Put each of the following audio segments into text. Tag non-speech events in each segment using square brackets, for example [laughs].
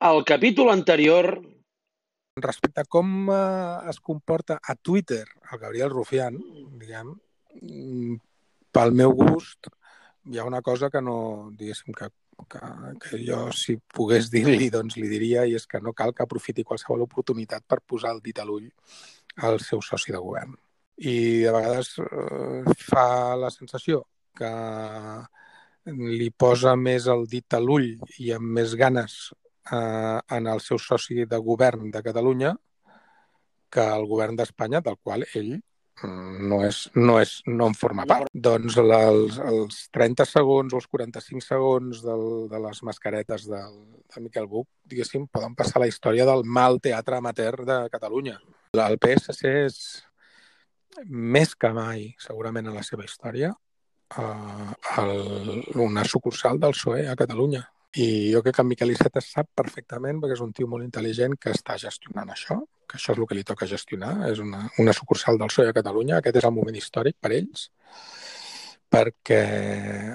al capítol anterior... Respecte a com eh, es comporta a Twitter el Gabriel Rufián, diguem, mm, pel meu gust, hi ha una cosa que no, diguéssim, que, que, que jo, si pogués dir-li, doncs li diria, i és que no cal que aprofiti qualsevol oportunitat per posar el dit a l'ull al seu soci de govern. I de vegades eh, fa la sensació que li posa més el dit a l'ull i amb més ganes eh, en el seu soci de govern de Catalunya que el govern d'Espanya, del qual ell mm, no, és, no, és, no en forma part. Doncs els, els 30 segons o els 45 segons del, de les mascaretes del, de Miquel Buch, diguéssim, poden passar la història del mal teatre amateur de Catalunya. El PSC és més que mai, segurament en la seva història, uh, el, una sucursal del PSOE a Catalunya. I jo crec que en Miquel Iceta sap perfectament, perquè és un tio molt intel·ligent que està gestionant això, que això és el que li toca gestionar, és una, una sucursal del PSOE a Catalunya, aquest és el moment històric per ells, perquè,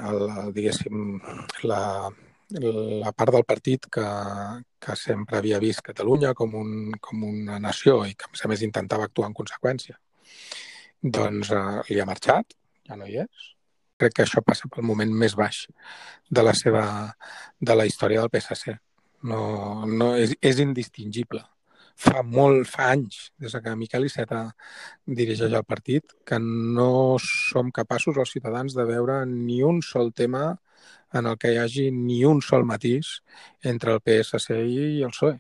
el, diguéssim, la, la part del partit que, que sempre havia vist Catalunya com, un, com una nació i que, a més a més, intentava actuar en conseqüència, doncs eh, li ha marxat, ja no hi és, crec que això passa pel moment més baix de la seva de la història del PSC. No, no és, és indistingible. Fa molt, fa anys, des que Miquel Iceta dirigeix el partit, que no som capaços els ciutadans de veure ni un sol tema en el que hi hagi ni un sol matís entre el PSC i el PSOE.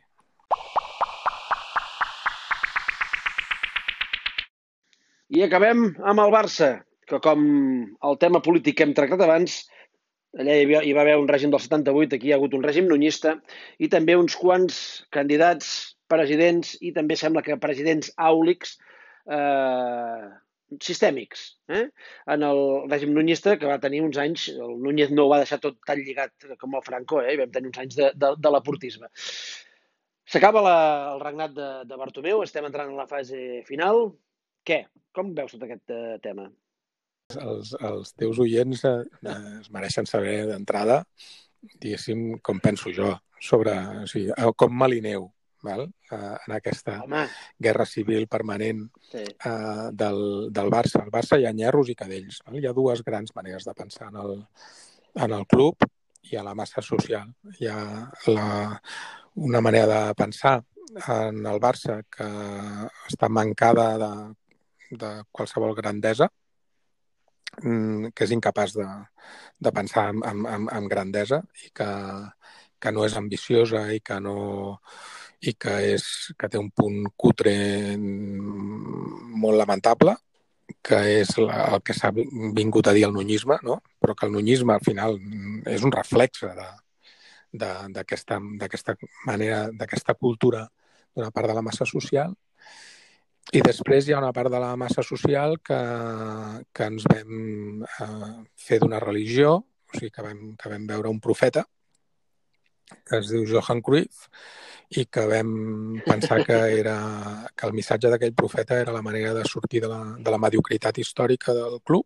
I acabem amb el Barça, que com el tema polític que hem tractat abans, allà hi, havia, hi va haver un règim del 78, aquí hi ha hagut un règim nunista, i també uns quants candidats presidents i també sembla que presidents àulics eh, sistèmics. Eh? En el règim nunista, que va tenir uns anys, el Núñez no ho va deixar tot tan lligat com el Franco, eh? i vam tenir uns anys de, de, de l'aportisme. S'acaba el regnat de, de Bartomeu, estem entrant en la fase final. Què? Com veus tot aquest eh, tema? Els, els teus oients eh, es mereixen saber d'entrada, diguéssim, com penso jo, sobre o sigui, com m'alineu val? Uh, en aquesta Home. guerra civil permanent sí. uh, del, del Barça. Al Barça hi ha nyerros i cadells. Val? Hi ha dues grans maneres de pensar en el, en el club i a la massa social. Hi ha la, una manera de pensar en el Barça que està mancada de, de qualsevol grandesa, que és incapaç de, de pensar en, en, en grandesa i que, que no és ambiciosa i que no i que, és, que té un punt cutre molt lamentable, que és la, el que s'ha vingut a dir el nunyisme, no? però que el nunyisme al final és un reflexe d'aquesta manera, d'aquesta cultura d'una part de la massa social i després hi ha una part de la massa social que, que ens vam eh, fer d'una religió, o sigui, que vam, que vam veure un profeta que es diu Johan Cruyff i que vam pensar que, era, que el missatge d'aquell profeta era la manera de sortir de la, de la mediocritat històrica del club.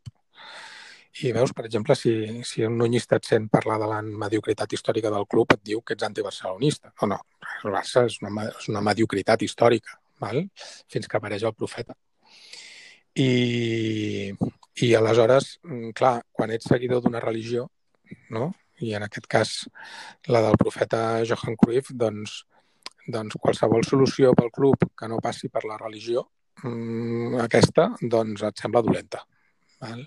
I veus, per exemple, si, si un nunyista et sent parlar de la mediocritat històrica del club, et diu que ets antibarcelonista. No, no, el Barça és una, és una mediocritat històrica val? fins que apareix el profeta. I, i aleshores, mm, clar, quan ets seguidor d'una religió, no? i en aquest cas la del profeta Johan Cruyff, doncs, doncs qualsevol solució pel club que no passi per la religió, mmm, aquesta, doncs et sembla dolenta. Val?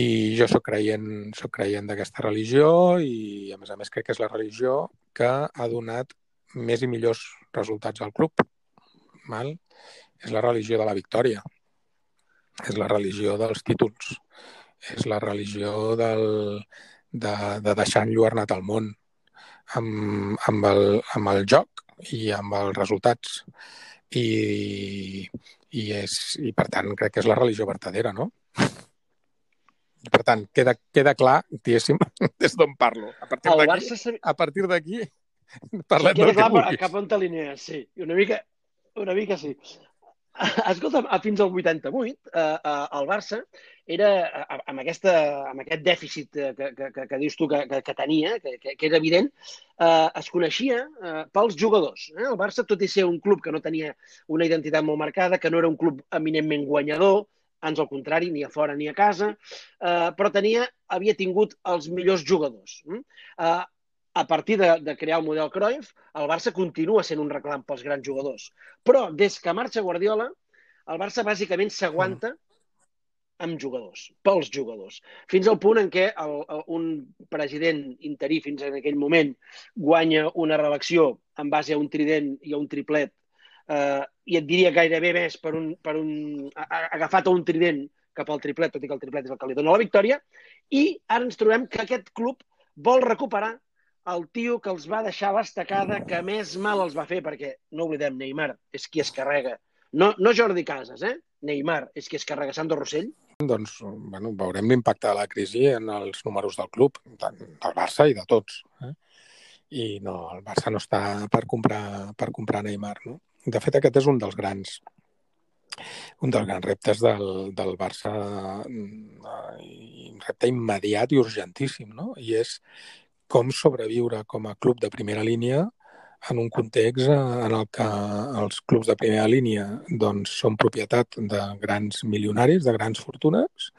I jo sóc creient, sóc creient d'aquesta religió i, a més a més, crec que és la religió que ha donat més i millors resultats al club mal? és la religió de la victòria, és la religió dels títols, és la religió del, de, de deixar enlluernat el món amb, amb, el, amb el joc i amb els resultats. I, i, és, i per tant crec que és la religió vertadera, no? Per tant, queda, queda clar, diguéssim, [laughs] des d'on parlo. A partir d'aquí, a partir d'aquí parlem del que clar vulguis. cap on t'alinees, sí. I una mica, una mica sí. escolta'm, fins al 88, eh, eh, el Barça era amb, aquesta, amb aquest dèficit que, que, que, que dius tu que, que, que tenia, que, que, era evident, eh, es coneixia eh, pels jugadors. Eh? El Barça, tot i ser un club que no tenia una identitat molt marcada, que no era un club eminentment guanyador, ans al contrari, ni a fora ni a casa, eh, però tenia, havia tingut els millors jugadors. Eh, a partir de, de crear el model Cruyff, el Barça continua sent un reclam pels grans jugadors. Però des que marxa Guardiola, el Barça bàsicament s'aguanta amb jugadors, pels jugadors. Fins al punt en què el, el, un president interí fins en aquell moment guanya una reelecció en base a un trident i a un triplet eh, i et diria gairebé més per un, per un, a, a, agafat a un trident cap al triplet, tot i que el triplet és el que li dona la victòria, i ara ens trobem que aquest club vol recuperar el tio que els va deixar l'estacada que més mal els va fer, perquè, no oblidem, Neymar és qui es carrega. No, no Jordi Casas, eh? Neymar és qui es carrega Sandro Rossell. Doncs, bueno, veurem l'impacte de la crisi en els números del club, tant del Barça i de tots. Eh? I no, el Barça no està per comprar, per comprar Neymar, no? De fet, aquest és un dels grans un dels grans reptes del, del Barça, mm, un repte immediat i urgentíssim, no? I és com sobreviure com a club de primera línia en un context eh, en el que els clubs de primera línia doncs, són propietat de grans milionaris, de grans fortunes,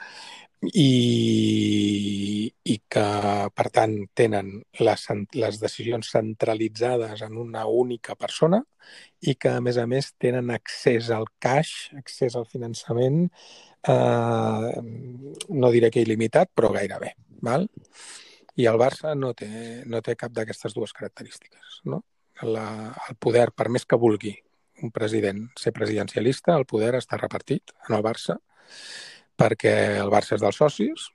i, i que, per tant, tenen les, les decisions centralitzades en una única persona i que, a més a més, tenen accés al cash, accés al finançament, eh, no diré que il·limitat, però gairebé. Val? I el Barça no té, no té cap d'aquestes dues característiques. No? La, el poder, per més que vulgui un president ser presidencialista, el poder està repartit en el Barça perquè el Barça és dels socis,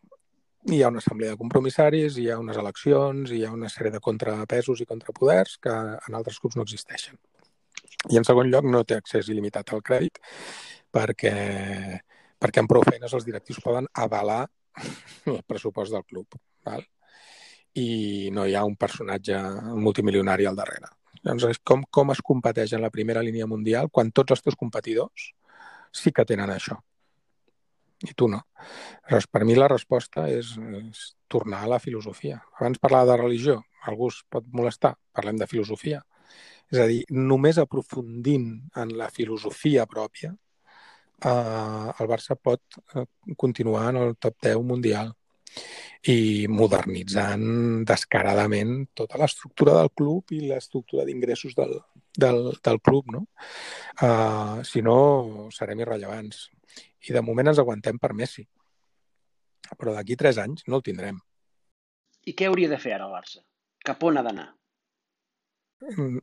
hi ha una assemblea de compromissaris, hi ha unes eleccions, hi ha una sèrie de contrapesos i contrapoders que en altres clubs no existeixen. I en segon lloc no té accés il·limitat al crèdit perquè, perquè amb prou feines els directius poden avalar el pressupost del club. Val? I no hi ha un personatge multimilionari al darrere. Llavors, com, com es competeix en la primera línia mundial quan tots els teus competidors sí que tenen això? I tu no. Llavors, per mi la resposta és, és tornar a la filosofia. Abans parlava de religió, algú es pot molestar, parlem de filosofia. És a dir, només aprofundint en la filosofia pròpia, eh, el Barça pot eh, continuar en el top 10 mundial i modernitzant descaradament tota l'estructura del club i l'estructura d'ingressos del, del, del club. No? Uh, si no, serem irrellevants. I de moment ens aguantem per Messi. Però d'aquí tres anys no el tindrem. I què hauria de fer ara el Barça? Cap on ha d'anar? Mm,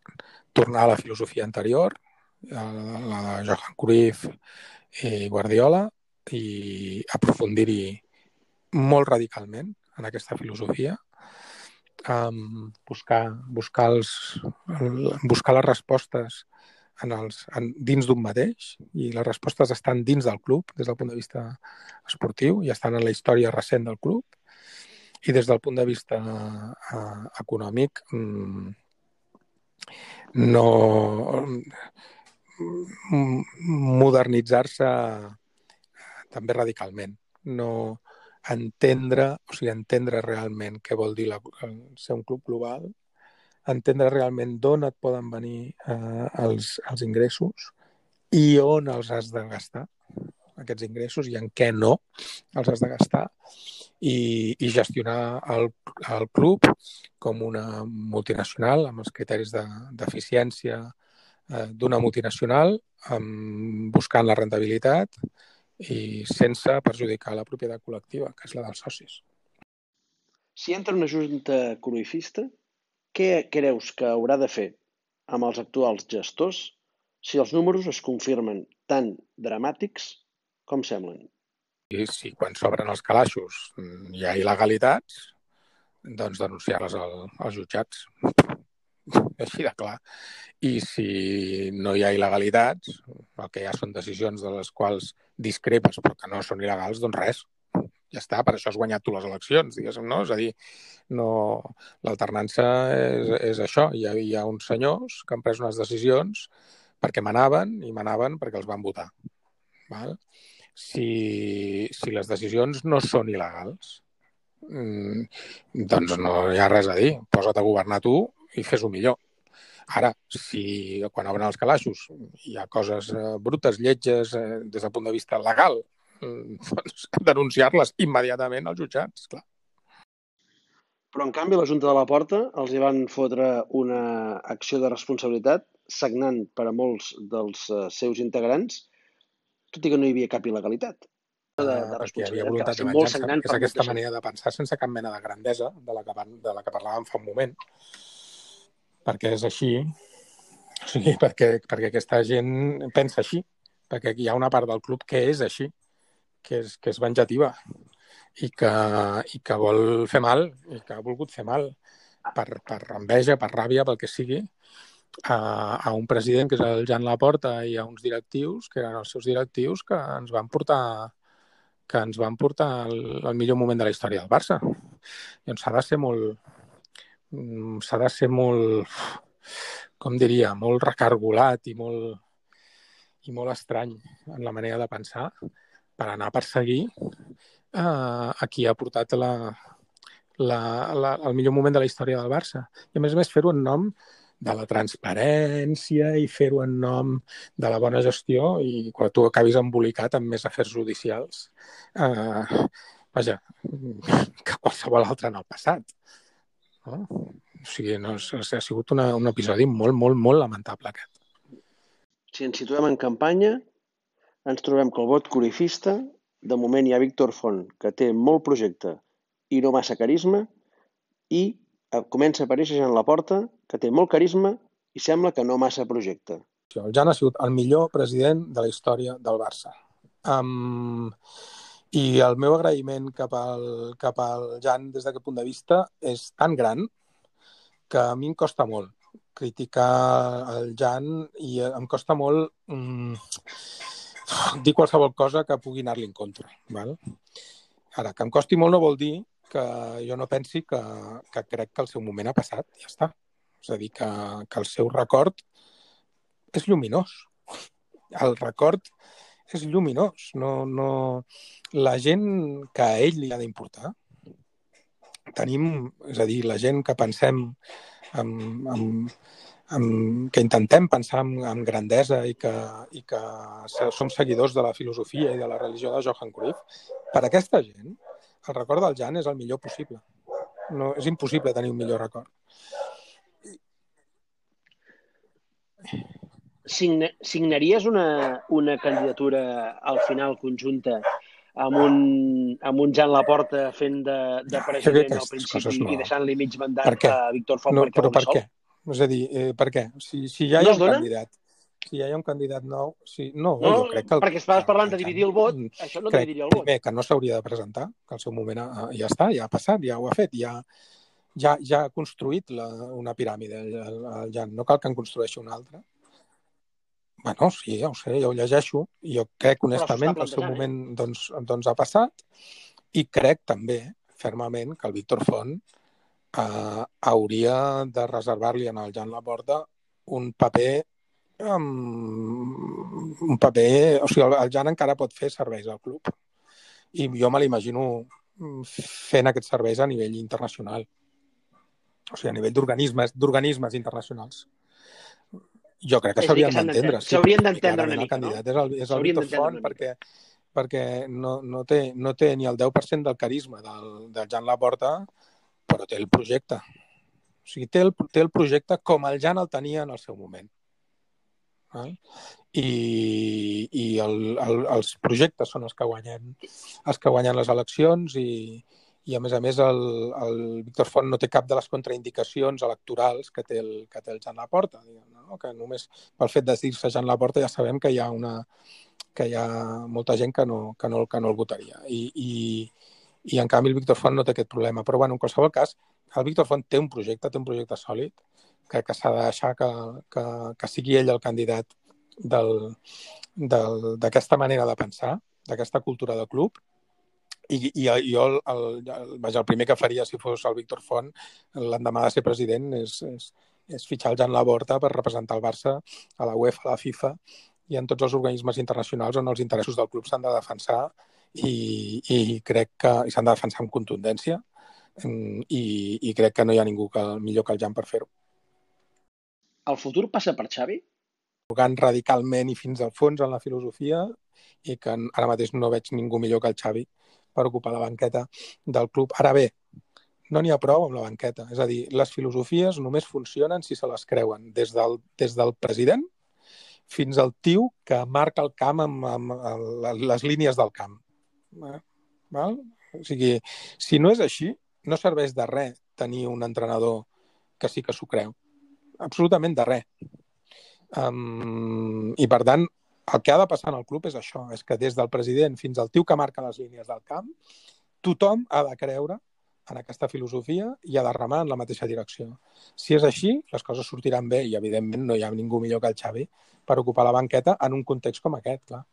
tornar a la filosofia anterior, la de Johan Cruyff i Guardiola, i aprofundir-hi molt radicalment en aquesta filosofia, um, buscar, buscar, els, buscar les respostes en els, en, dins d'un mateix i les respostes estan dins del club des del punt de vista esportiu i estan en la història recent del club i des del punt de vista uh, econòmic um, no modernitzar-se també radicalment. No, entendre, o sigui, entendre realment què vol dir la, ser un club global, entendre realment d'on et poden venir eh, els, els ingressos i on els has de gastar, aquests ingressos, i en què no els has de gastar, i, i gestionar el, el club com una multinacional, amb els criteris d'eficiència de, eh, d'una multinacional, amb, buscant la rentabilitat, i sense perjudicar la propietat col·lectiva, que és la dels socis. Si entra una junta cruifista, què creus que haurà de fer amb els actuals gestors si els números es confirmen tan dramàtics com semblen? I si quan s'obren els calaixos hi ha il·legalitats, doncs denunciar-les al, als jutjats. [laughs] Així de clar. I si no hi ha il·legalitats, el que ha són decisions de les quals discrepes però que no són il·legals, doncs res. Ja està, per això has guanyat tu les eleccions, diguéssim, no? És a dir, no... l'alternança és, és això. Hi ha, hi ha uns senyors que han pres unes decisions perquè manaven i manaven perquè els van votar. Val? Si, si les decisions no són il·legals, mm, doncs no hi ha res a dir. Posa't a governar tu i fes-ho millor. Ara, si quan obren els calaixos hi ha coses eh, brutes, lletges, eh, des del punt de vista legal, mm, [laughs] doncs denunciar-les immediatament als jutjats, clar. Però, en canvi, la Junta de la Porta els hi van fotre una acció de responsabilitat sagnant per a molts dels uh, seus integrants, tot i que no hi havia cap il·legalitat. De, de perquè hi havia voluntat de venjança, és aquesta manera de pensar sense cap mena de grandesa de la que, de la que parlàvem fa un moment, perquè és així, o sigui, perquè, perquè aquesta gent pensa així, perquè hi ha una part del club que és així, que és, que és venjativa i que, i que vol fer mal, i que ha volgut fer mal per, per enveja, per ràbia, pel que sigui, a, a un president que és el Jan Laporta i a uns directius, que eren els seus directius, que ens van portar que ens van portar al, al millor moment de la història del Barça. Llavors s'ha de ser molt s'ha de ser molt com diria, molt recargolat i molt i molt estrany en la manera de pensar per anar a perseguir eh, a qui ha portat la, la, la, el millor moment de la història del Barça. I a més a més fer-ho en nom de la transparència i fer-ho en nom de la bona gestió i quan tu acabis embolicat amb més afers judicials, eh, vaja, [laughs] que qualsevol altre en el passat. No? O sigui, no, ha sigut una, un episodi molt, molt, molt lamentable aquest. Si ens situem en campanya, ens trobem que el vot corifista de moment hi ha Víctor Font, que té molt projecte i no massa carisma, i eh, comença a aparèixer Jan Laporta, que té molt carisma i sembla que no massa projecte. El Jan ha sigut el millor president de la història del Barça. Um, I el meu agraïment cap al, cap al Jan des d'aquest punt de vista és tan gran que a mi em costa molt criticar el Jan i em costa molt um, dir qualsevol cosa que pugui anar-li en contra. Val? Ara, que em costi molt no vol dir que jo no pensi que, que crec que el seu moment ha passat, ja està. És a dir, que, que el seu record és lluminós. El record és lluminós. No, no... La gent que a ell li ha d'importar, tenim, és a dir, la gent que pensem amb, amb, amb, que intentem pensar amb, amb grandesa i que, i que som seguidors de la filosofia i de la religió de Johan Cruyff, per aquesta gent, el record del Jan és el millor possible. No, és impossible tenir un millor record. Signa, signaries una, una candidatura al final conjunta amb un, amb un Jan Laporta fent de, de president al principi no. i deixant-li mig mandat a Víctor Font no, però per què? És a dir, eh, per què? Si, si ja hi ha no un dona? candidat, si ja hi ha un candidat nou... Si, no, no, jo crec que... El, perquè estaves parlant de dividir el vot, això no crec, dividiria el vot. Primer, que no s'hauria de presentar, que al seu moment ha, ja està, ja ha passat, ja ho ha fet, ja, ja, ja ha construït la, una piràmide, el, el Jan. No cal que en construeixi una altra. Bueno, sí, ja ho sé, ja ho llegeixo. Jo crec honestament que el seu moment eh? doncs, doncs ha passat i crec també fermament que el Víctor Font eh, hauria de reservar-li en el Jan Laporta un paper um, un paper... O sigui, el Jan encara pot fer serveis al club. I jo me l'imagino fent aquests serveis a nivell internacional. O sigui, a nivell d'organismes d'organismes internacionals. Jo crec que s'haurien d'entendre. S'haurien d'entendre una mica, no? És el, és el Víctor Font perquè, perquè no, no, té, no té ni el 10% del carisma del, del Jan Laporta però té el projecte. O sigui, té el, té el projecte com el Jan el tenia en el seu moment. Val? I, i el, el, els projectes són els que guanyen, els que guanyen les eleccions i, i a més a més el, el Víctor Font no té cap de les contraindicacions electorals que té el, que té el Jan Laporta, no? que només pel fet de dir-se Jan Laporta ja sabem que hi ha una que hi ha molta gent que no, que no, que no el votaria. I, i, i en canvi el Víctor Font no té aquest problema. Però bueno, en qualsevol cas, el Víctor Font té un projecte, té un projecte sòlid, que, que s'ha de deixar que, que, que sigui ell el candidat d'aquesta manera de pensar, d'aquesta cultura de club, i, i jo el, el, el, vaja, el primer que faria si fos el Víctor Font l'endemà de ser president és, és, és fitxar el Jan Laborta per representar el Barça a la UEFA, a la FIFA i en tots els organismes internacionals on els interessos del club s'han de defensar i, i crec que s'han de defensar amb contundència i, i crec que no hi ha ningú que, millor que el Jan per fer-ho. El futur passa per Xavi? Jugant radicalment i fins al fons en la filosofia i que ara mateix no veig ningú millor que el Xavi per ocupar la banqueta del club. Ara bé, no n'hi ha prou amb la banqueta. És a dir, les filosofies només funcionen si se les creuen, des del, des del president fins al tio que marca el camp amb, amb, amb les línies del camp. Val? O sigui, si no és així, no serveix de res tenir un entrenador que sí que s'ho creu. Absolutament de res. Um, I, per tant, el que ha de passar en el club és això, és que des del president fins al tio que marca les línies del camp, tothom ha de creure en aquesta filosofia i ha de remar en la mateixa direcció. Si és així, les coses sortiran bé i, evidentment, no hi ha ningú millor que el Xavi per ocupar la banqueta en un context com aquest, clar.